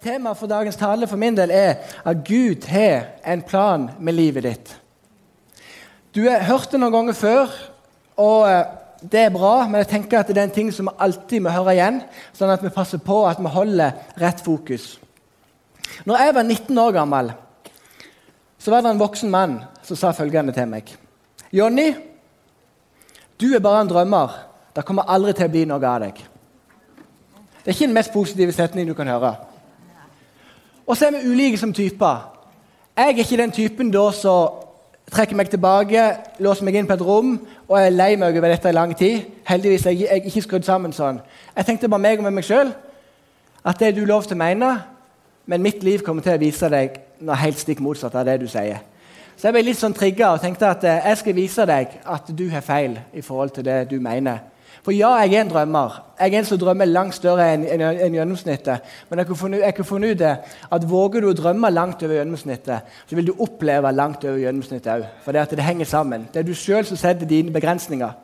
Temaet for dagens tale for min del er at Gud har en plan med livet ditt. Du har hørt det noen ganger før, og eh, det er bra, men jeg tenker at det er en ting som vi alltid må høre igjen, sånn at vi passer på at vi holder rett fokus. Når jeg var 19 år gammel, så var det en voksen mann som sa følgende til meg. Jonny, du er bare en drømmer. Det kommer aldri til å bli noe av deg. Det er ikke den mest positive setningen du kan høre. Og så er vi ulike som typer. Jeg er ikke den typen da som trekker meg tilbake, låser meg inn på et rom og er lei meg over dette i lang tid. Heldigvis er jeg ikke skrudd sammen sånn. Jeg tenkte bare meg og meg sjøl at det er du lov til å mene, men mitt liv kommer til å vise deg noe helt stikk motsatt av det du sier. Så jeg ble litt sånn trigga og tenkte at eh, jeg skal vise deg at du har feil i forhold til det du mener. For ja, jeg er en drømmer. Jeg er en som drømmer langt større enn en, en gjennomsnittet. Men jeg kunne funnet, ut det, at våger du å drømme langt over gjennomsnittet, så vil du oppleve langt over gjennomsnittet òg. For det, det henger sammen. Det er du sjøl som setter dine begrensninger.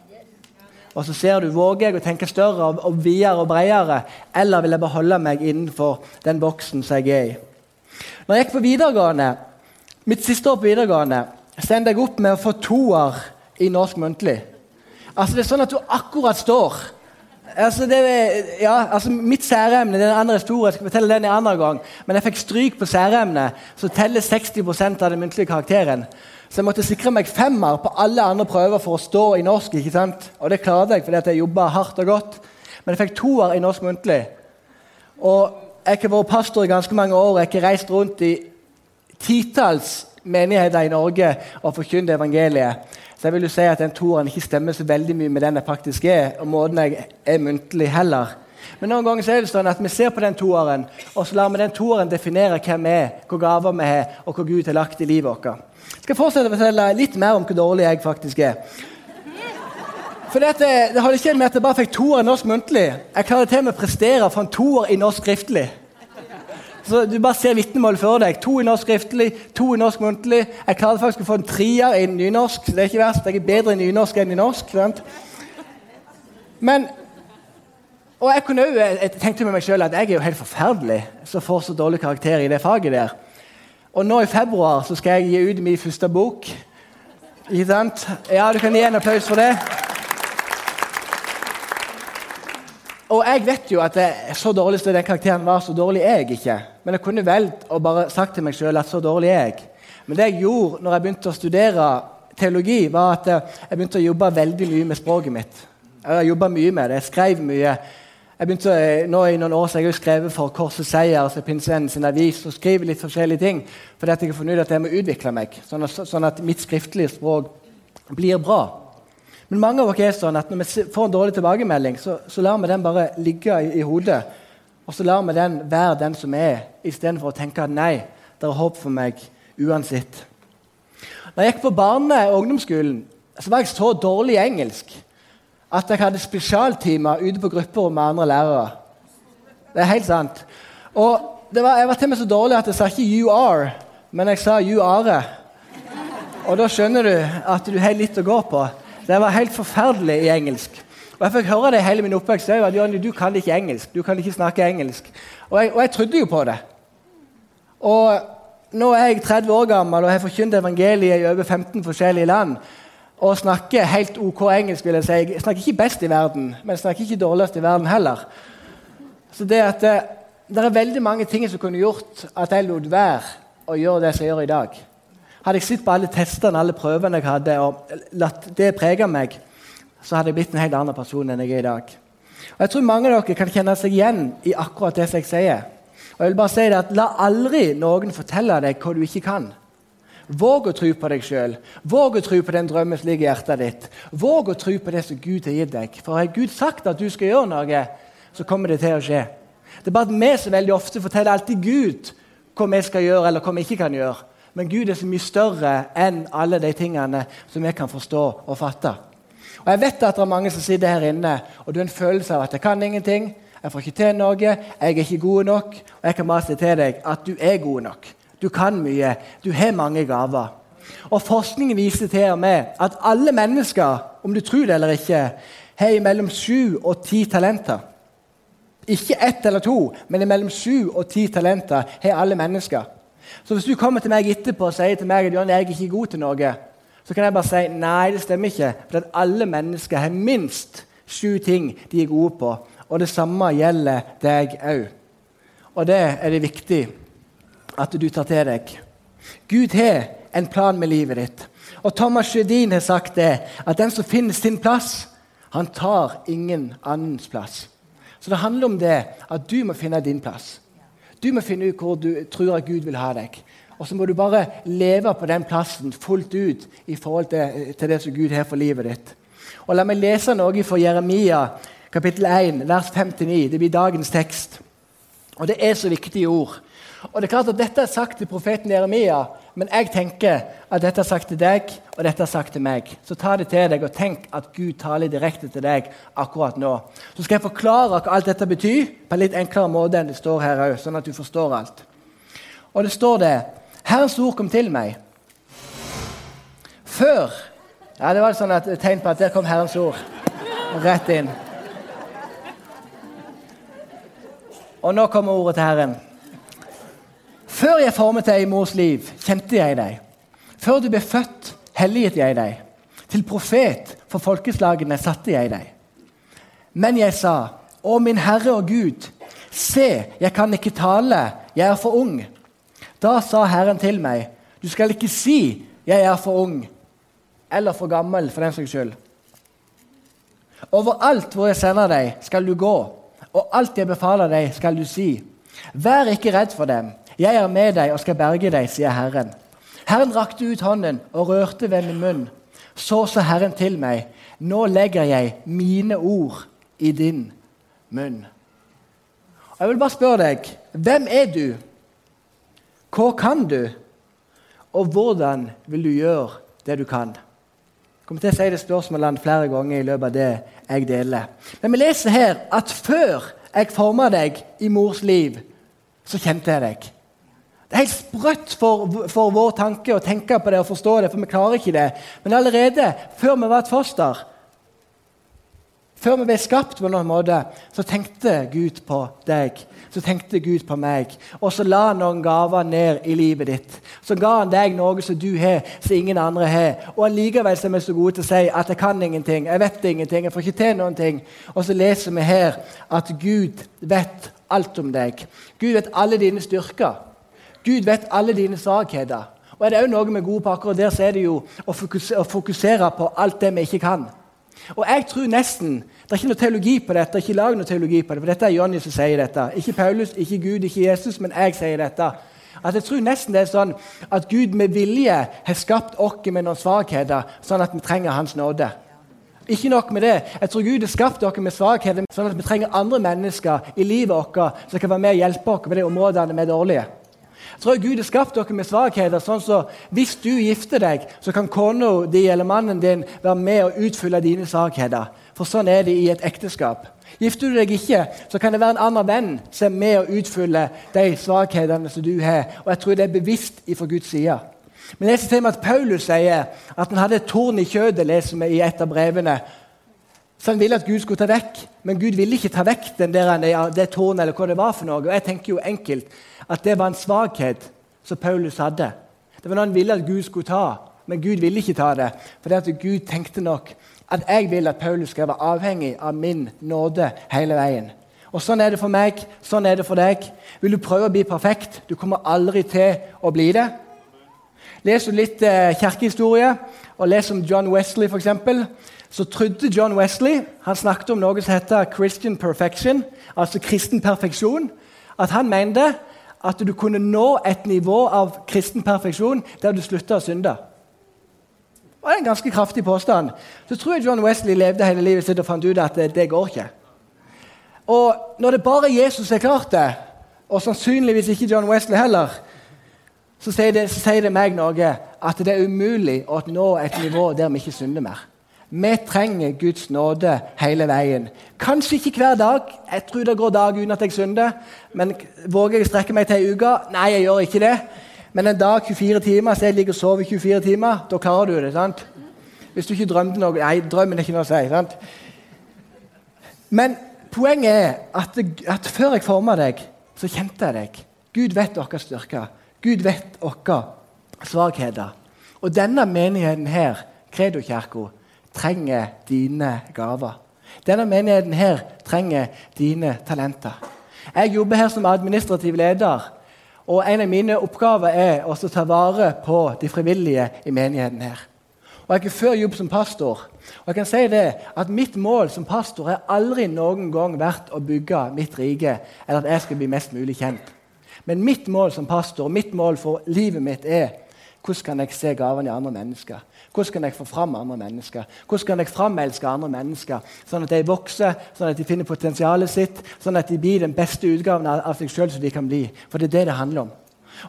Og så ser du våger jeg å tenke større og, og videre og bredere, eller vil jeg beholde meg innenfor den boksen som jeg er i. Når jeg gikk på videregående, mitt siste år på videregående, så jeg opp med å få toer i norsk muntlig. Altså, det er sånn at du akkurat står. Altså, det, ja, altså Mitt særemne det er den andre historien, jeg skal fortelle den en annen gang, men jeg fikk stryk på særemnet, som teller 60% av den muntlige karakteren. Så jeg måtte sikre meg femmer på alle andre prøver for å stå i norsk. ikke sant? Og det klarte jeg fordi jeg jobba hardt og godt. Men jeg fikk toer i norsk muntlig. Og jeg har vært pastor i ganske mange år. Jeg har reist rundt i titalls menigheter i Norge og forkynt evangeliet. Så jeg vil jo si at den toeren ikke stemmer så veldig mye med den jeg faktisk er. og måten jeg er muntlig heller. Men noen ganger så er det sånn at vi ser på den toeren, og så lar vi den toeren definere hvem vi er, hvor gaver vi har, og hvor Gud har lagt i livet vårt. Jeg skal fortsette å fortelle litt mer om hvor dårlig jeg faktisk er. For det, det holder ikke med at jeg bare fikk toer i norsk muntlig. Jeg klarer til og med å prestere for en toer i norsk skriftlig. Så Du bare ser vitnemålet for deg. To i norsk skriftlig, to i norsk muntlig. Jeg klarte faktisk å få en trier i nynorsk, så det er ikke verst. Jeg er bedre i nynorsk enn i norsk. Sant? Men og jeg, kunne jeg tenkte med meg selv at jeg er jo helt forferdelig som får så dårlig karakter i det faget der. Og nå i februar så skal jeg gi ut min første bok. Ikke sant? Ja, du kan gi en applaus for det. Og jeg vet jo at det, så dårlig som den karakteren var, så dårlig er jeg ikke. Men jeg kunne valgt å bare sagt til meg sjøl at så dårlig er jeg. Men det jeg gjorde når jeg begynte å studere teologi, var at jeg begynte å jobbe veldig mye med språket mitt. Jeg jobba mye med det. Jeg skrev mye. Jeg begynte, nå I noen år så jeg har jeg skrevet for Korsets Seier, altså Pinsevennen sin avis, og skriver litt forskjellige ting. Fordi at jeg har funnet ut at jeg må utvikle meg, sånn at, sånn at mitt skriftlige språk blir bra. Men mange av oss er sånn at når vi får en dårlig tilbakemelding, så, så lar vi den bare ligge i, i, hodet. Og så lar vi den være den som er, istedenfor å tenke at nei, det er håp for meg uansett. Når jeg gikk på barne- og ungdomsskolen, så var jeg så dårlig i engelsk at jeg hadde spesialtimer ute på grupper med andre lærere. Det er helt sant. Og var, Jeg var til og med så dårlig at jeg sa ikke 'you are', men jeg sa 'you are'. Og da skjønner du at du har litt å gå på. Det var helt forferdelig i engelsk. Og Jeg fikk høre det hele min oppvekst. at Johnny, du kan ikke engelsk. Du kan ikke snakke engelsk. Og jeg, og jeg trodde jo på det. Og Nå er jeg 30 år gammel og har forkynt evangeliet i over 15 forskjellige land. Og snakker helt ok engelsk. vil Jeg si. Jeg snakker ikke best i verden, men snakker ikke dårligst i verden heller. Så det at det, eh, det er veldig mange ting som kunne gjort at jeg lot være å gjøre det som jeg gjør i dag. Hadde jeg sett på alle testene alle prøvene jeg hadde, og latt det prege meg, så hadde jeg blitt en helt annen person enn jeg er i dag. Og Jeg tror mange av dere kan kjenne seg igjen i akkurat det som jeg sier. Og jeg vil bare si det at La aldri noen fortelle deg hva du ikke kan. Våg å tro på deg sjøl. Våg å tro på den drømmen som ligger i hjertet ditt. Våg å tro på det som Gud har gitt deg. For har Gud sagt at du skal gjøre noe, så kommer det til å skje. Det er bare at vi så veldig ofte forteller alltid Gud hva vi skal gjøre, eller hva vi ikke kan gjøre. Men Gud er så mye større enn alle de tingene som vi kan forstå og fatte. Og Jeg vet at det er mange som sitter her inne og du har en følelse av at jeg kan ingenting. Jeg får ikke til noe, jeg er ikke god nok. Og jeg kan bare si til deg at du er god nok. Du kan mye. Du har mange gaver. Og Forskningen viser til og med at alle mennesker, om du tror det eller ikke, har mellom sju og ti talenter. Ikke ett eller to, men mellom sju og ti talenter har alle mennesker. Så hvis du kommer til meg etterpå og sier til meg at Jan, jeg er ikke god til noe, så kan jeg bare si nei, det stemmer ikke. For alle mennesker har minst sju ting de er gode på. Og det samme gjelder deg òg. Og det er det viktig at du tar til deg. Gud har en plan med livet ditt. Og Thomas Sjødin har sagt det, at den som finner sin plass, han tar ingen annens plass. Så det handler om det, at du må finne din plass. Du må finne ut hvor du tror at Gud vil ha deg. Og så må du bare leve på den plassen fullt ut i forhold til, til det som Gud har for livet ditt. Og La meg lese noe fra Jeremia kapittel 1, vers 59. Det blir dagens tekst. Og Det er så viktige ord. Og det er klart at Dette er sagt til profeten Jeremia, men jeg tenker at dette er sagt til deg og dette er sagt til meg. Så ta det til deg og tenk at Gud taler direkte til deg akkurat nå. Så skal jeg forklare hva alt dette betyr på en litt enklere måte enn det står her òg, sånn at du forstår alt. Og det står det Herrens ord kom til meg. Før ja, Det var sånn et tegn på at der kom Herrens ord rett inn. Og nå kommer ordet til Herren. Før jeg formet deg i mors liv, kjente jeg deg. Før du ble født, helliget jeg deg. Til profet for folkeslagene satte jeg deg. Men jeg sa, Å min Herre og Gud, se, jeg kan ikke tale, jeg er for ung. Da sa Herren til meg, du skal ikke si 'jeg er for ung' eller for gammel, for den saks skyld. Overalt hvor jeg sender deg, skal du gå, og alt jeg befaler deg, skal du si. Vær ikke redd for dem, jeg er med deg og skal berge deg, sier Herren. Herren rakte ut hånden og rørte ved min munn. Så sa Herren til meg, nå legger jeg mine ord i din munn. Og jeg vil bare spørre deg, hvem er du? Hva kan du? Og hvordan vil du gjøre det du kan? Kommer til å si det spørsmålet flere ganger i løpet av det jeg deler. Men vi leser her at før jeg forma deg i mors liv, så kjente jeg deg. Det er helt sprøtt for, for, vår tanke å tenke på det og forstå det, for vi klarer ikke det. Men allerede før vi var et foster, før vi ble skapt, på noen måte, så tenkte Gud på deg så tenkte Gud på meg. Og så la han noen gaver ned i livet ditt. Så ga han deg noe som du har, som ingen andre har. Og allikevel er vi så gode til å si at jeg kan ingenting, jeg vet ingenting, jeg får ikke til noen ting. Og så leser vi her at Gud vet alt om deg. Gud vet alle dine styrker. Gud vet alle dine svakheter. Og er det òg noe vi er gode på akkurat der, så er det jo å fokusere på alt det vi ikke kan. Og jeg tror nesten Det er ikke noe teologi på dette. ikke lag noe teologi på det, for dette er Johnny som sier dette. Ikke Paulus, ikke Gud, ikke Jesus, men jeg sier dette. At Jeg tror nesten det er sånn at Gud med vilje har skapt oss med noen svakheter, sånn at vi trenger Hans nåde. Ikke nok med det. Jeg tror Gud har skapt dere med svakheter, sånn at vi trenger andre mennesker i livet vårt som kan være med og hjelpe oss på de områdene vi er dårlige. Jeg tror Gud har skapt dere med svakheter. sånn så Hvis du gifter deg, så kan kona di eller mannen din være med og utfylle dine svakheter. For sånn er det i et ekteskap. Gifter du deg ikke, så kan det være en annen venn som er med og utfyller de svakhetene som du har. Og jeg tror det er bevisst fra Guds side. Men jeg ser at Paulus sier at han hadde et torn i kjødet, leser vi i et av brevene. Så han ville at Gud skulle ta vekk, men Gud ville ikke ta vekk den der, det tårnet eller hva det var. for noe. Og jeg tenker jo enkelt at det var en svakhet som Paulus hadde. Det var noe han ville at Gud skulle ta, men Gud ville ikke ta det. For det at Gud tenkte nok at jeg vil at Paulus skal være avhengig av min nåde hele veien. Og Sånn er det for meg, sånn er det for deg. Vil du prøve å bli perfekt? Du kommer aldri til å bli det. Les litt eh, kirkehistorie, og les om John Wesley f.eks så trodde John Wesley han snakket om noe som heter Christian perfection, altså kristen perfeksjon. At han mente at du kunne nå et nivå av kristen perfeksjon der du slutta å synde. Det er en ganske kraftig påstand. Så tror jeg John Wesley levde hele livet sitt og fant ut at det går ikke. Og når det bare Jesus er klart det, og sannsynligvis ikke John Wesley heller, så sier det, så sier det meg noe at det er umulig å nå et nivå der vi ikke synder mer. Vi trenger Guds nåde hele veien. Kanskje ikke hver dag. Jeg tror det går dag uten at jeg synder. Men våger jeg å strekke meg til ei uke? Nei, jeg gjør ikke det. Men en dag 24 timer, så jeg ligger og sover 24 timer, da klarer du det. sant? Hvis du ikke drømte noe Nei, drømmen er ikke noe å si. sant? Men Poenget er at, at før jeg forma deg, så kjente jeg deg. Gud vet våre styrker. Gud vet våre svakheter. Og denne menigheten her, Kredokirka, trenger dine gaver. Denne menigheten her trenger dine talenter. Jeg jobber her som administrativ leder, og en av mine oppgaver er å ta vare på de frivillige i menigheten her. Og Jeg har før jobb som pastor. Og jeg kan si det at Mitt mål som pastor har aldri noen gang vært å bygge mitt rike, eller at jeg skal bli mest mulig kjent. Men mitt mål som pastor, mitt mål for livet mitt er hvordan kan jeg se gavene i andre mennesker? Hvordan kan jeg få fram andre mennesker? Hvordan kan jeg framelske andre mennesker, sånn at de vokser, sånn at de finner potensialet sitt, sånn at de blir den beste utgaven av seg sjøl som de kan bli? For det er det det handler om.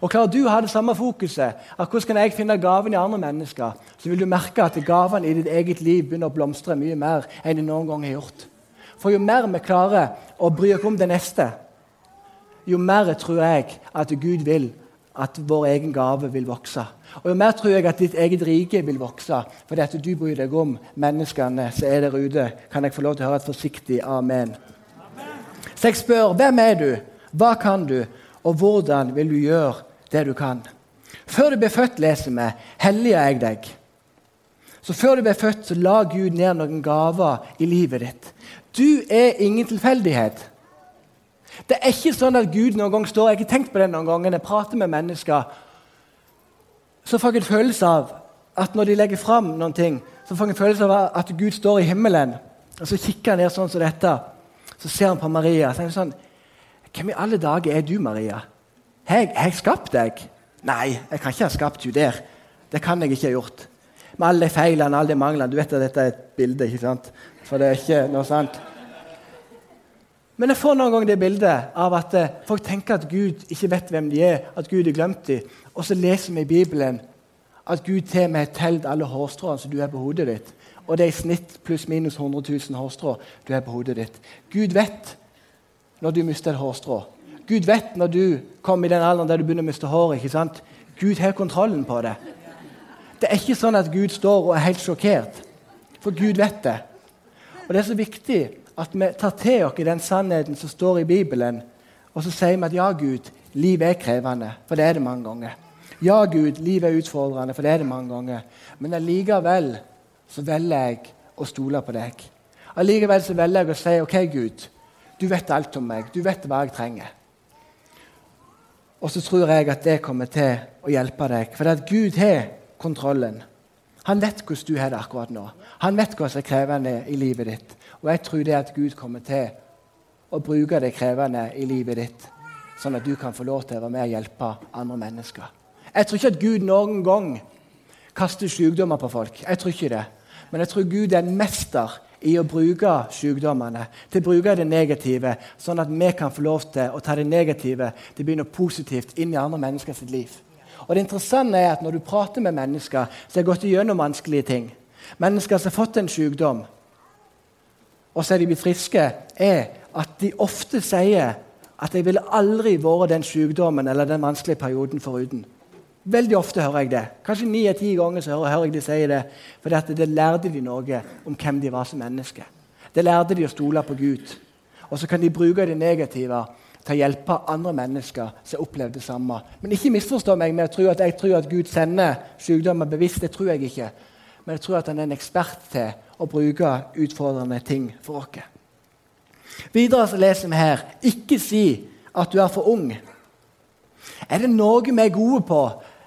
Og Klarer du å ha det samme fokuset, at hvordan kan jeg finne gavene i andre mennesker, så vil du merke at gavene i ditt eget liv begynner å blomstre mye mer enn de noen gang har gjort. For jo mer vi klarer å bry oss om det neste, jo mer tror jeg at Gud vil at vår egen gave vil vokse. Og Jo mer tror jeg at ditt eget rike vil vokse fordi at du bryr deg om menneskene som er der ute. Kan jeg få lov til å høre et forsiktig amen? Så jeg spør hvem er du, hva kan du, og hvordan vil du gjøre det du kan? Før du ble født, leser vi, helliger jeg deg. Så før du ble født, så la Gud ned noen gaver i livet ditt. Du er ingen tilfeldighet. Det er ikke sånn at Gud noen gang står Jeg har ikke tenkt på det noen gang, jeg prater med mennesker. Så får jeg en følelse av at når de legger fram noen ting, så får jeg en følelse av at Gud står i himmelen. Og Så kikker han ned sånn som dette. Så ser han på Maria. Så er sånn, Hvem i alle dager er du, Maria? Har jeg skapt deg? Nei, jeg kan ikke ha skapt du der. Det kan jeg ikke ha gjort. Med alle de feilene alle de manglene. Du vet at dette er et bilde, ikke sant? For det er ikke noe sant. Men jeg får noen ganger det bildet av at eh, folk tenker at Gud ikke vet hvem de er, at Gud har glemt dem. Og så leser vi i Bibelen at Gud til med har telt alle hårstråene som du har på hodet ditt. Og det er i snitt pluss-minus 100 000 hårstrå du har på hodet ditt. Gud vet når du mister et hårstrå. Gud vet når du kommer i den alderen der du begynner å miste håret. ikke sant? Gud har kontrollen på det. Det er ikke sånn at Gud står og er helt sjokkert, for Gud vet det. Og Det er så viktig at vi tar til oss den sannheten som står i Bibelen, og så sier vi at ja, Gud, livet er krevende, for det er det mange ganger. Ja, Gud, livet er utfordrende, for det er det mange ganger. Men allikevel så velger jeg å stole på deg. Allikevel så velger jeg å si OK, Gud, du vet alt om meg. Du vet hva jeg trenger. Og så tror jeg at det kommer til å hjelpe deg, for at Gud har kontrollen. Han vet hvordan du har det akkurat nå. Han vet hva som er krevende i livet ditt. Og jeg tror det at Gud kommer til å bruke det krevende i livet ditt, sånn at du kan få lov til å være med og hjelpe andre mennesker. Jeg tror ikke at Gud noen gang kaster sykdommer på folk. Jeg tror ikke det. Men jeg tror Gud er en mester i å bruke sykdommene, til å bruke det negative, sånn at vi kan få lov til å ta det negative til å begynne positivt inn i andre menneskers liv. Og det interessante er at Når du prater med mennesker som har gått igjennom vanskelige ting, mennesker som har fått en sykdom, og så er de blitt friske, er at de ofte sier at de ville aldri vært den sykdommen eller den vanskelige perioden foruten. Veldig ofte hører jeg det. Kanskje ni av ti ganger så hører jeg de si det. For det lærte de noe om hvem de var som mennesker. Det lærte de å stole på Gud. Og så kan de bruke det negative til å hjelpe andre mennesker som opplevde det samme. Men ikke misforstå meg med å tro at jeg tror at Gud sender sykdommer bevisst. Det tror jeg ikke. Men jeg tror at han er en ekspert til å bruke utfordrende ting for oss. Videre så leser vi her ikke si at du er for ung. Er det noe vi er gode på,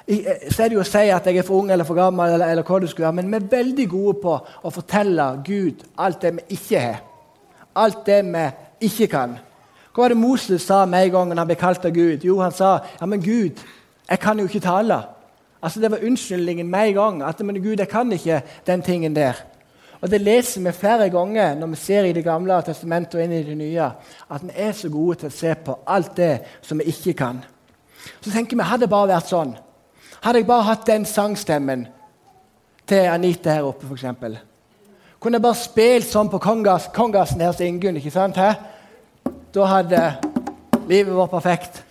eh, så er det jo å si at jeg er for ung eller for gammel, eller, eller hva du skulle være, men vi er veldig gode på å fortelle Gud alt det vi ikke har. Alt det vi ikke kan. Hva var det Moses sa med en gang han ble kalt av Gud? Jo, han sa ja, men Gud, jeg kan jo ikke tale. Altså, Det var unnskyldningen med en gang. at men Gud, jeg kan ikke den tingen der. Og Det leser vi flere ganger når vi ser i Det gamle testamentet og inn i det nye, at vi er så gode til å se på alt det som vi ikke kan. Så tenker vi, Hadde det bare vært sånn, hadde jeg bare hatt den sangstemmen til Anita her oppe, f.eks. Kunne jeg bare spilt sånn på kongas, kongasen her hos Ingunn? ikke sant? Hæ? Da hadde livet vært perfekt.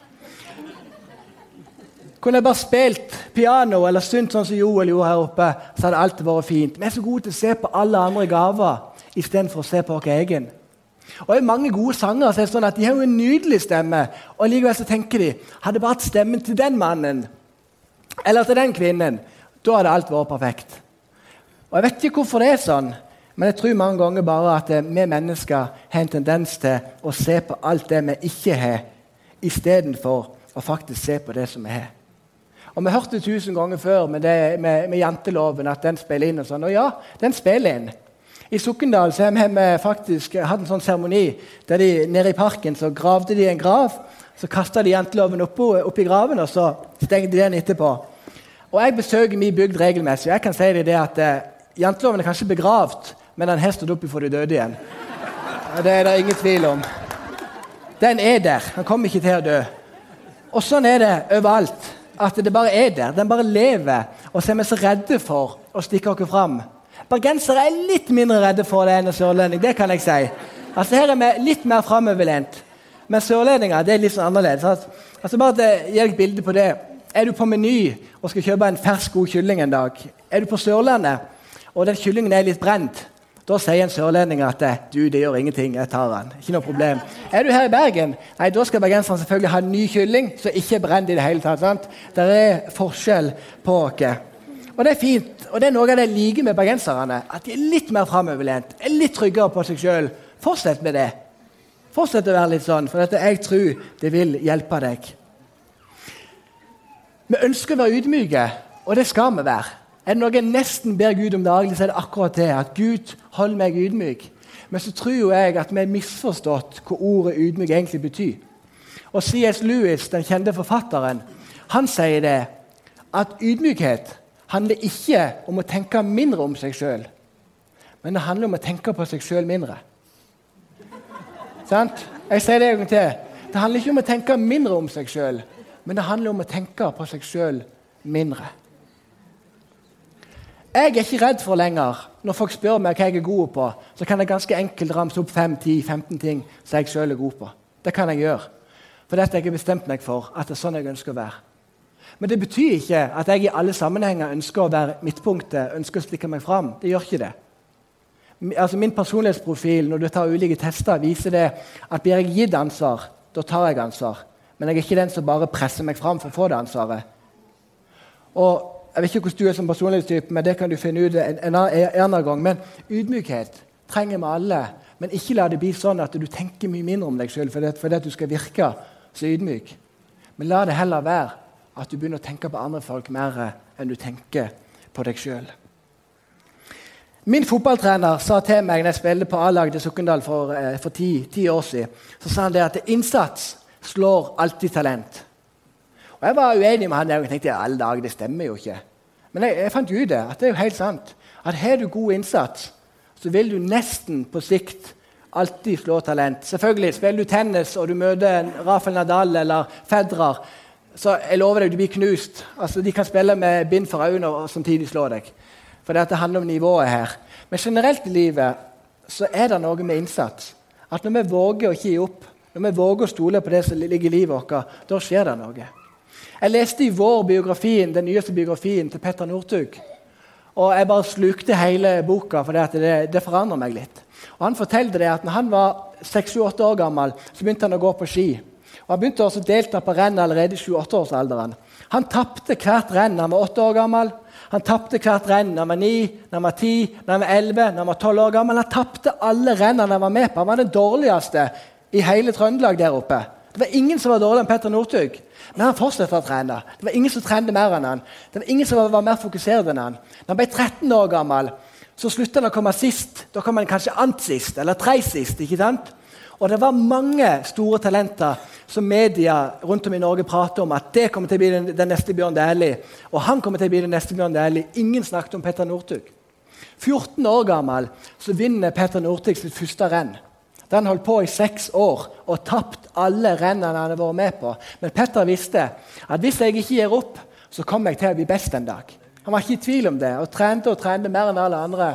Kunne jeg bare spilt piano eller synt sånn som Joel gjorde her oppe, så hadde alt vært fint. Vi er så gode til å se på alle andre gaver istedenfor å se på vår egen. Og det er mange gode sanger så er sånn at de har jo en nydelig stemme, og likevel så tenker de hadde bare hatt stemmen til den mannen eller til den kvinnen, da hadde alt vært perfekt. Og Jeg vet ikke hvorfor det er sånn, men jeg tror mange ganger bare at eh, vi mennesker har en tendens til å se på alt det vi ikke har, istedenfor å faktisk se på det som vi har. Og Vi hørte tusen ganger før med, det, med, med janteloven at den spiller inn. og sånn, og ja, den spiller inn. I Sokndal har vi faktisk hatt en sånn seremoni der de nede i parken så gravde de en grav. Så kasta de janteloven oppi graven, og så stengte de den etterpå. Og Jeg besøker min bygd regelmessig. jeg kan si det at eh, Janteloven er kanskje begravd, men den har stått opp for de døde igjen. Det er det ingen tvil om. Den er der. Han kommer ikke til å dø. Og sånn er det overalt. At det bare er der. Den bare lever. Og så er vi så redde for å stikke oss fram. Bergensere er litt mindre redde for det enn en sørlending. det kan jeg si. Altså Her er vi litt mer framoverlent. Men sørlendinger det er litt sånn annerledes. Altså Bare til gi deg et bilde på det. Er du på Meny og skal kjøpe en fersk, god kylling en dag, er du på Sørlandet, og den kyllingen er litt brent, da sier en sørlending at du, det gjør ingenting, jeg tar den. Ikke noe problem. Er du her i Bergen, nei, da skal bergenserne selvfølgelig ha ny kylling som ikke er brent i det hele tatt. sant? Det er forskjell på oss. Og det er fint, og det er noe av det jeg liker med bergenserne. At de er litt mer framoverlent, er litt tryggere på seg sjøl. Fortsett med det. Fortsett å være litt sånn, for dette jeg tror det vil hjelpe deg. Vi ønsker å være ydmyke, og det skal vi være. Er det noe jeg nesten ber Gud om daglig, så er det akkurat det. At Gud holder meg ydmyk. Men så tror jo jeg at vi har misforstått hva ordet ydmyk egentlig betyr. Og C.S. Lewis, den kjente forfatteren, han sier det at ydmykhet handler ikke om å tenke mindre om seg sjøl, men det handler om å tenke på seg sjøl mindre. Sant? Jeg sier det en gang til. Det handler ikke om å tenke mindre om seg sjøl, men det handler om å tenke på seg sjøl mindre. Jeg er ikke redd for lenger når folk spør meg hva jeg er god på, så kan jeg ganske enkelt ramse opp 5-10-15 ting som jeg sjøl er god på. Det kan jeg gjøre. For dette jeg har bestemt meg for at det er sånn jeg ønsker å være. Men det betyr ikke at jeg i alle sammenhenger ønsker å være midtpunktet, ønsker å stikke meg fram. Det gjør ikke det. Altså Min personlighetsprofil når du tar ulike tester, viser det at blir jeg gitt ansvar, da tar jeg ansvar. Men jeg er ikke den som bare presser meg fram for å få det ansvaret. Og jeg vet ikke hvordan du er som personlighetstype, men det kan du finne ut en, en, en annen gang. Men ydmykhet trenger vi alle. Men ikke la det bli sånn at du tenker mye mindre om deg sjøl fordi, fordi du skal virke så ydmyk. Men la det heller være at du begynner å tenke på andre folk mer enn du tenker på deg sjøl. Min fotballtrener sa til meg når jeg spilte på A-laget til Sokndal for, eh, for ti, ti, år siden, så sa han det at innsats slår alltid talent. Og Jeg var uenig med han der og tenkte alle dager, det stemmer jo ikke. Men jeg, jeg fant ut det, at det er jo helt sant. At Har du god innsats, så vil du nesten på sikt alltid slå talent. Selvfølgelig, Spiller du tennis og du møter en Rafael Nadal eller Fedrar, så jeg lover deg du blir knust. Altså, De kan spille med bind for øynene og samtidig slå deg. For det handler om nivået her. Men generelt i livet så er det noe med innsats. At når vi våger å ikke gi opp, når vi våger å stole på det som ligger i livet vårt, da skjer det noe. Jeg leste i vår biografien, den nyeste biografien til Petter Northug. Og jeg bare slukte hele boka, for det, det, forandrer meg litt. Og Han fortalte det at når han var 6-8 år gammel, så begynte han å gå på ski. Og Han begynte også å delta på renn allerede i 7-8-årsalderen. Han tapte hvert renn da han var 8 år gammel. Han tapte hvert renn da han var 9, da han var 10, da han var 11, da han var 12 år gammel. Han tapte alle rennene han var med på. Han var den dårligste i hele Trøndelag der oppe. Det var ingen som var dårligere enn Petter Northug. Men han fortsatte å trene. Det var ingen som trente mer enn han. Det var ingen som var mer fokusert enn han. Når han ble 13 år gammel, så slutta han å komme sist. Da kom han kanskje annet sist, eller tre sist. ikke sant? Og det var mange store talenter som media rundt om i Norge prater om at det kommer til å bli den, den neste Bjørn Dæhlie. Og han kommer til å bli den neste Bjørn Dæhlie. Ingen snakket om Petter Northug. 14 år gammel så vinner Petter Northug sitt første renn. Den holdt på i seks år og tapt alle rennene han hadde vært med på. Men Petter visste at hvis jeg ikke gir opp, så kommer jeg til å bli best en dag. Han var ikke i tvil om det og trente og trente mer enn alle andre.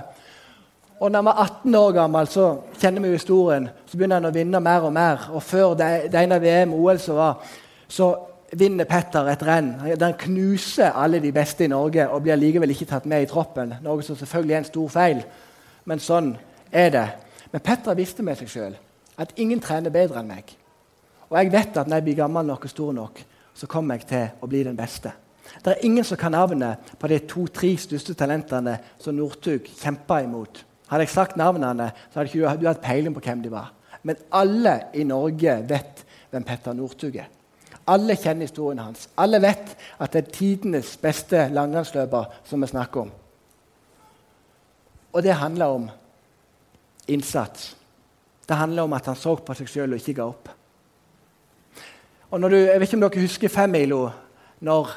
Og når han var 18 år gammel, så kjenner vi historien, så begynner han å vinne mer og mer. Og før det, det ene VM OL som var, så vinner Petter et renn Den knuser alle de beste i Norge og blir likevel ikke tatt med i troppen. Noe som selvfølgelig er en stor feil, men sånn er det. Men Petter visste med seg sjøl At ingen trener bedre enn meg. Og jeg vet at når jeg blir gammel nok og stor nok, så kommer jeg til å bli den beste. Det er ingen som kan navnet på de to-tre største talentene som Northug kjempa imot. Hadde jeg sagt navnene, så hadde ikke du hatt peiling på hvem de var. Men alle i Norge vet hvem Petter Northug er. Alle kjenner historien hans. Alle vet at det er tidenes beste langrennsløper som vi snakker om. Og det handler om innsats. Det handler om at han så på seg sjøl og ikke ga opp. Og når du, jeg vet ikke om dere husker femmila, når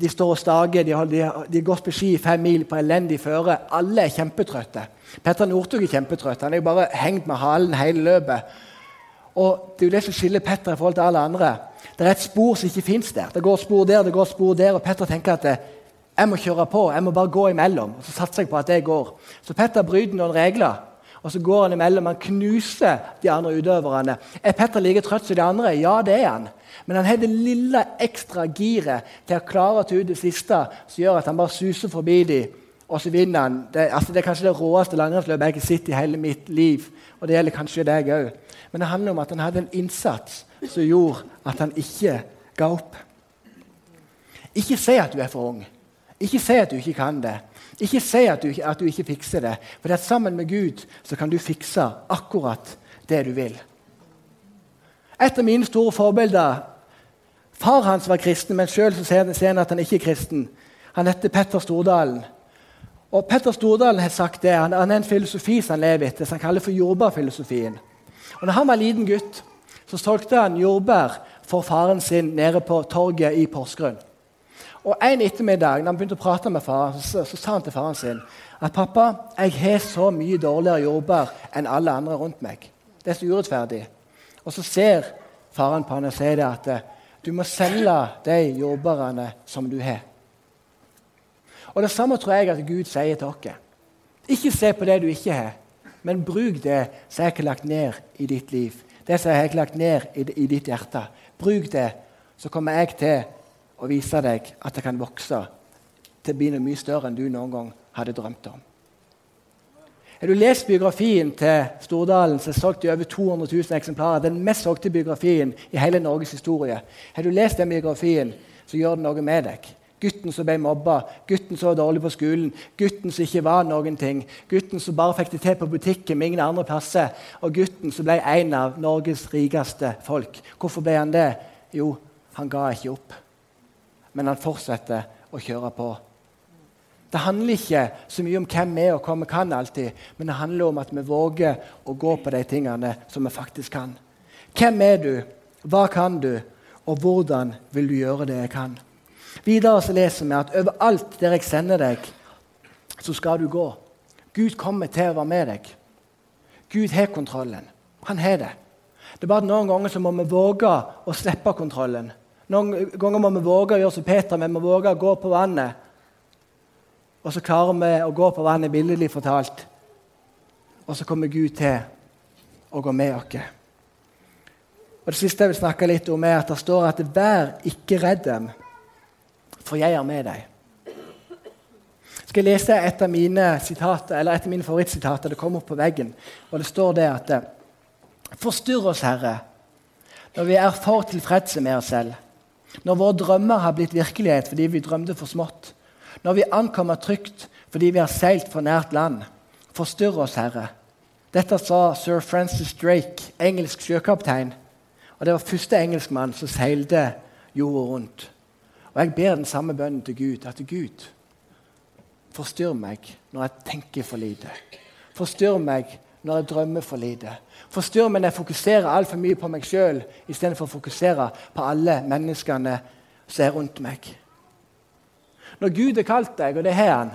de står og stager, de de, de gått på ski fem mil på elendig føre. Alle er kjempetrøtte. Petter Northug er kjempetrøtt. Han er jo bare hengt med halen hele løpet. Og Det er jo det som skiller Petter i forhold til alle andre. Det er et spor som ikke fins der. Det går spor der, det går spor der, og Petter tenker at jeg må kjøre på, jeg må bare gå imellom. og Så satser jeg på at det går. Så Petter bryter noen regler. Og så går han imellom. Han knuser de andre utøverne. Er Petter like trøtt som de andre? Ja, det er han. Men han har det lille ekstra giret til å klare å ta ut det siste som gjør at han bare suser forbi dem, og så vinner han. Det, altså, det er kanskje det råeste langrennsløpet jeg har sett i hele mitt liv. Og det gjelder kanskje deg òg. Men det handler om at han hadde en innsats som gjorde at han ikke ga opp. Ikke si at du er for ung. Ikke si at du ikke kan det. Ikke si at du, at du ikke fikser det. For det sammen med Gud så kan du fikse akkurat det du vil. Et av mine store forbilder Far hans var kristen, men sjøl ser han at han ikke er kristen. Han heter Petter Stordalen. Og Petter Stordalen har sagt det, han, han er en filosofi som han lever etter, som han kaller for jordbærfilosofien. Og når han var liten gutt, så solgte han jordbær for faren sin nede på torget i Porsgrunn. Og En ettermiddag når han begynte å prate med faren, så, så sa han til faren sin at pappa, jeg har så mye dårligere jobber enn alle andre rundt meg. Det er så urettferdig. Og så ser faren på han og sier det at eh, du må selge de jobberne som du har. Og Det samme tror jeg at Gud sier til oss. Ikke se på det du ikke har, men bruk det som jeg har lagt ned i ditt liv. Det som jeg har lagt ned i, i ditt hjerte. Bruk det, så kommer jeg til å vise deg at det kan vokse til å bli noe mye større enn du noen gang hadde drømt om. Har du lest biografien til Stordalen, som er solgt i over 200 000 eksemplarer, den mest solgte biografien i hele Norges historie, har du lest den biografien, så gjør det noe med deg. Gutten som ble mobba, gutten som var dårlig på skolen, gutten som ikke var noen ting, gutten som bare fikk det til på butikken med ingen andre plasser, og gutten som ble en av Norges rikeste folk. Hvorfor ble han det? Jo, han ga ikke opp. Men han fortsetter å kjøre på. Det handler ikke så mye om hvem vi er og hva vi kan, alltid, men det handler om at vi våger å gå på de tingene som vi faktisk kan. Hvem er du? Hva kan du? Og hvordan vil du gjøre det jeg kan? Videre så leser vi at overalt der jeg sender deg, så skal du gå. Gud kommer til å være med deg. Gud har kontrollen. Han har det. Det er bare at Noen ganger så må vi våge å slippe kontrollen. Noen ganger må vi våge å gjøre som Peter, vi må våge å gå på vannet. Og så klarer vi å gå på vannet billedlig fortalt. Og så kommer Gud til å gå med oss. Og Det siste jeg vil snakke litt om, er at det står at 'vær ikke redd dem' for jeg er med deg. skal jeg lese et av mine sitater, eller et av mine favorittsitater. Det kommer opp på veggen. og Det står det at Forstyrr oss, Herre, når vi er for tilfredse med oss selv. Når våre drømmer har blitt virkelighet fordi vi drømte for smått. Når vi ankommer trygt fordi vi har seilt for nært land. Forstyrr oss, Herre. Dette sa sir Francis Drake, engelsk sjøkaptein. Og Det var første engelskmann som seilte jorda rundt. Og jeg ber den samme bønnen til Gud. At Gud, forstyrr meg når jeg tenker for lite. Forstyrr meg når jeg drømmer for lite. Forstyrr meg når jeg fokuserer altfor mye på meg sjøl istedenfor å fokusere på alle menneskene som er rundt meg. Når Gud har kalt deg, og det har han,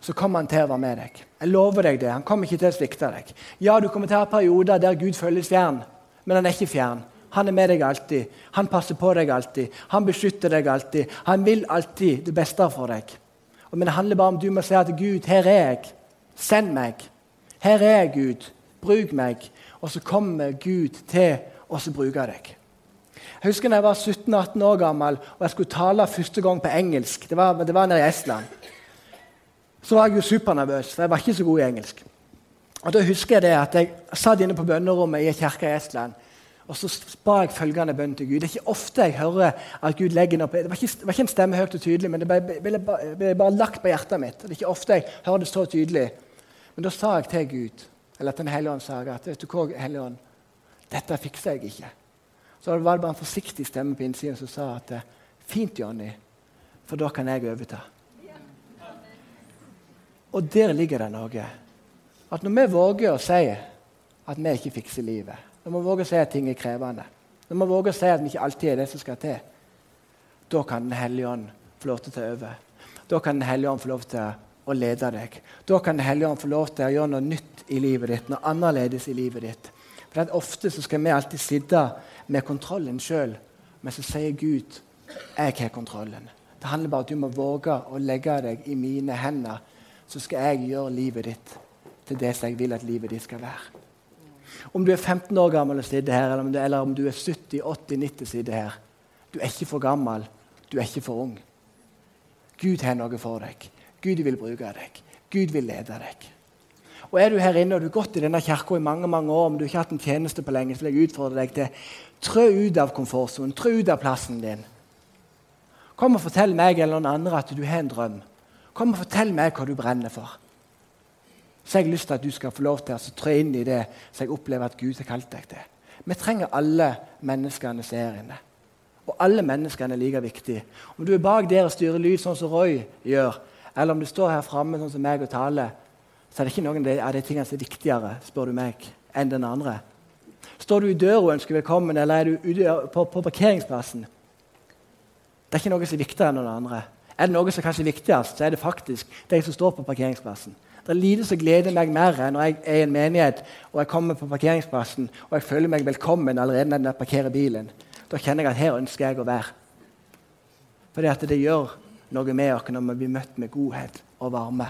så kommer han til å være med deg. Jeg lover deg det. Han kommer ikke til å svikte deg. Ja, du kommer til å ha perioder der Gud føles fjern, men han er ikke fjern. Han er med deg alltid. Han passer på deg alltid. Han beskytter deg alltid. Han vil alltid det beste for deg. Men det handler bare om du må si at Gud, her er jeg. Send meg. Her er jeg, Gud. Bruk meg. Og så kommer Gud til og så bruker jeg deg. Jeg husker da jeg var 17-18 år gammel og jeg skulle tale første gang på engelsk. Det var, det var nede i Estland. Så var jeg jo supernervøs, for jeg var ikke så god i engelsk. Og Da husker jeg det at jeg satt inne på bønnerommet i en kirke i Estland. Og så ba jeg følgende bønn til Gud. Det er ikke ofte jeg hører at Gud legger noe på Det var ikke, det var ikke en stemme høyt og tydelig, men det ble, ble, ble, ble bare lagt på hjertet mitt. Det er ikke ofte jeg hører det så tydelig. Men da sa jeg til Gud, eller til Den hellige ånd, sa jeg at vet du hva, Hellige ånd, dette fikser jeg ikke. Så var det bare en forsiktig stemme på innsiden som sa at fint, Jonny, for da kan jeg overta. Og der ligger det noe. At når vi våger å si at vi ikke fikser livet, når vi våger å si at ting er krevende, når vi våger å si at vi ikke alltid er det som skal til, da kan Den hellige ånd få lov til å ta over. Da kan Den hellige ånd få lov til å lede deg. Da kan Den hellige ånd få lov til å gjøre noe nytt i livet ditt, noe annerledes i livet ditt. For Ofte så skal vi alltid sitte med kontrollen sjøl, men så sier Gud 'Jeg har kontrollen'. Det handler bare om at du må våge å legge deg i mine hender, så skal jeg gjøre livet ditt til det som jeg vil at livet ditt skal være. Om du er 15 år gammel og sitter her, eller om du, eller om du er 70, 80, 90 og sitter her. Du er ikke for gammel, du er ikke for ung. Gud har noe for deg. Gud vil bruke deg. Gud vil lede deg. Og Er du her inne og du har gått i denne kirka i mange mange år, men du har ikke hatt en tjeneste på lenge, så vil jeg utfordre deg til trø ut av komfortsonen, trø ut av plassen din. Kom og fortell meg eller noen andre at du har en drøm. Kom og fortell meg hva du brenner for. Så jeg har lyst til at du skal få lov til å trå inn i det som jeg opplever at Gud har kalt deg til. Vi trenger alle menneskene som er inne. Og alle menneskene er like viktige. Om du er bak der og styrer lyd, sånn som Roy gjør, eller om du står her framme sånn som meg og taler, så er det ikke noen av de tingene som er viktigere spør du meg, enn den andre. Står du i døra og ønsker velkommen, eller er du på, på, parkeringsplassen? Det er ikke noe som er viktigere enn noen andre. Er det noe som er kanskje viktigst, så er det faktisk de som står på parkeringsplassen. Det er lite som gleder meg mer enn når jeg er i en menighet og jeg kommer på parkeringsplassen og jeg føler meg velkommen allerede når jeg parkerer bilen. Da kjenner jeg at her ønsker jeg å være. Fordi at det gjør noe med oss når vi blir møtt med godhet og varme.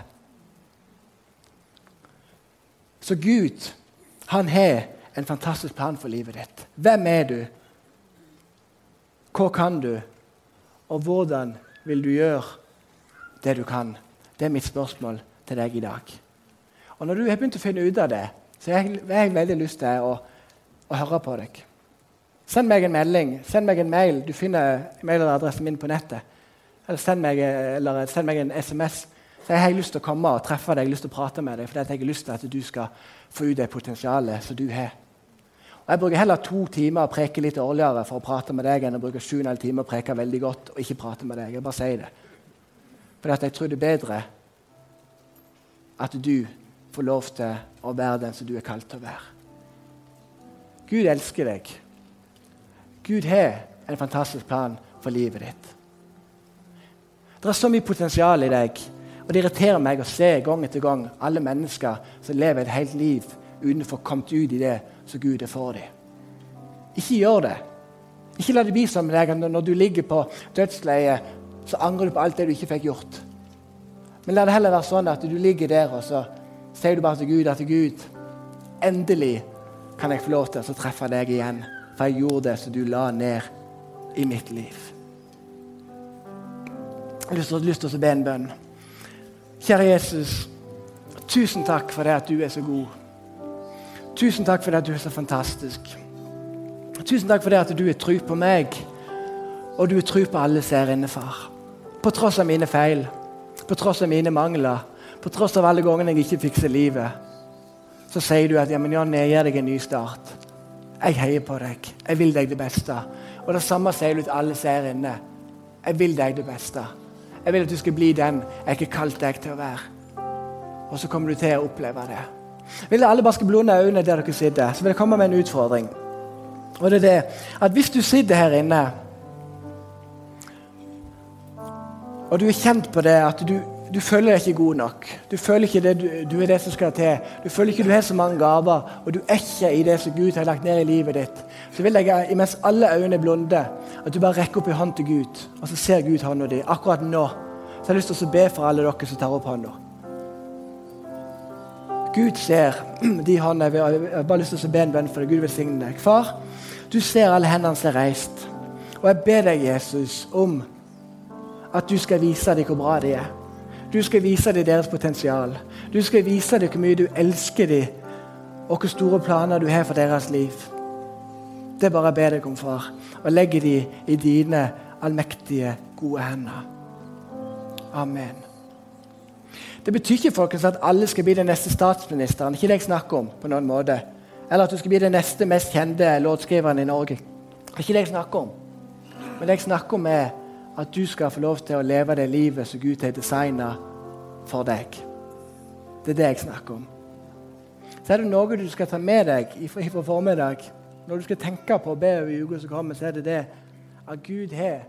Så Gud han har en fantastisk plan for livet ditt. Hvem er du? Hva kan du? Og hvordan vil du gjøre det du kan? Det er mitt spørsmål til deg i dag. Og Når du har begynt å finne ut av det, så har jeg, jeg veldig lyst til å, å, høre på deg. Send meg en melding, send meg en mail. Du finner mailadressen min på nettet. Eller send meg, eller send meg en SMS. Så jeg har lyst til å komme og treffe deg, jeg har lyst til å prate med deg, for jeg har lyst til at du skal få ut det potensialet som du har. Og Jeg bruker heller to timer og preker litt årligere for å prate med deg enn å bruke sju time og preke veldig godt og ikke prate med deg. Jeg bare sier det. For jeg tror det er bedre at du får lov til å være den som du er kalt til å være. Gud elsker deg. Gud har en fantastisk plan for livet ditt. Det er så mye potensial i deg. Og Det irriterer meg å se gang etter gang alle mennesker som lever et helt liv uten å få kommet ut i det som Gud er for dem. Ikke gjør det. Ikke la det bli som deg når du ligger på dødsleiet, så angrer du på alt det du ikke fikk gjort. Men la det heller være sånn at du ligger der og så sier du bare til Gud at Gud, endelig kan jeg få lov til å treffe deg igjen. For jeg gjorde det som du la ned i mitt liv. Jeg har lyst til å be en bønn. Kjære Jesus, tusen takk for det at du er så god. Tusen takk for det at du er så fantastisk. Tusen takk for det at du er tru på meg, og du er tru på alle som er inne, far. På tross av mine feil, på tross av mine mangler, på tross av alle gangene jeg ikke fikser livet, så sier du at ja, men Jan, jeg gir deg en ny start. Jeg heier på deg. Jeg vil deg det beste. Og det samme sier du til alle ser er inne. Jeg vil deg det beste. Jeg vil at du skal bli den jeg ikke kalte deg til å være. Og så kommer du til å oppleve det. Jeg vil alle bare skal blunde øynene der dere sitter. Så vil jeg komme med en utfordring. Og det er det at hvis du sitter her inne og du er kjent på det at du, du føler deg ikke god nok. Du føler ikke det du, du, er det som skal til. Du føler ikke du har så mange gaver, og du er ikke i det som Gud har lagt ned i livet ditt. Så vil jeg, imens alle øynene blonde, at du bare rekker opp en hånd til Gud, og så ser Gud hånda di. Akkurat nå så jeg har lyst til å be for alle dere som tar opp hånda. Gud ser de håndene. Jeg har bare lyst til å be en bønn for deg. Gud velsigne deg. Far, du ser alle hendene som er reist. Og jeg ber deg, Jesus, om at du skal vise dem hvor bra de er. Du skal vise dem deres potensial. Du skal vise dem hvor mye du elsker dem og hvor store planer du har for deres liv. Det bare ber deg om, far, og legger de i dine allmektige, gode hender. Amen. Det betyr ikke folkens, at alle skal bli den neste statsministeren. ikke det jeg snakker om på noen måte. Eller at du skal bli den neste mest kjente låtskriveren i Norge. Det er ikke det jeg snakker om. Men det jeg snakker om, er at du skal få lov til å leve det livet som Gud har designa for deg. Det er det jeg snakker om. Så er det noe du skal ta med deg fra formiddag. Når du skal tenke på å be over uka som kommer, så er det det at Gud har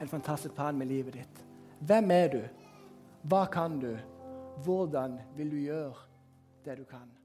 en fantastisk plan med livet ditt. Hvem er du? Hva kan du? Hvordan vil du gjøre det du kan?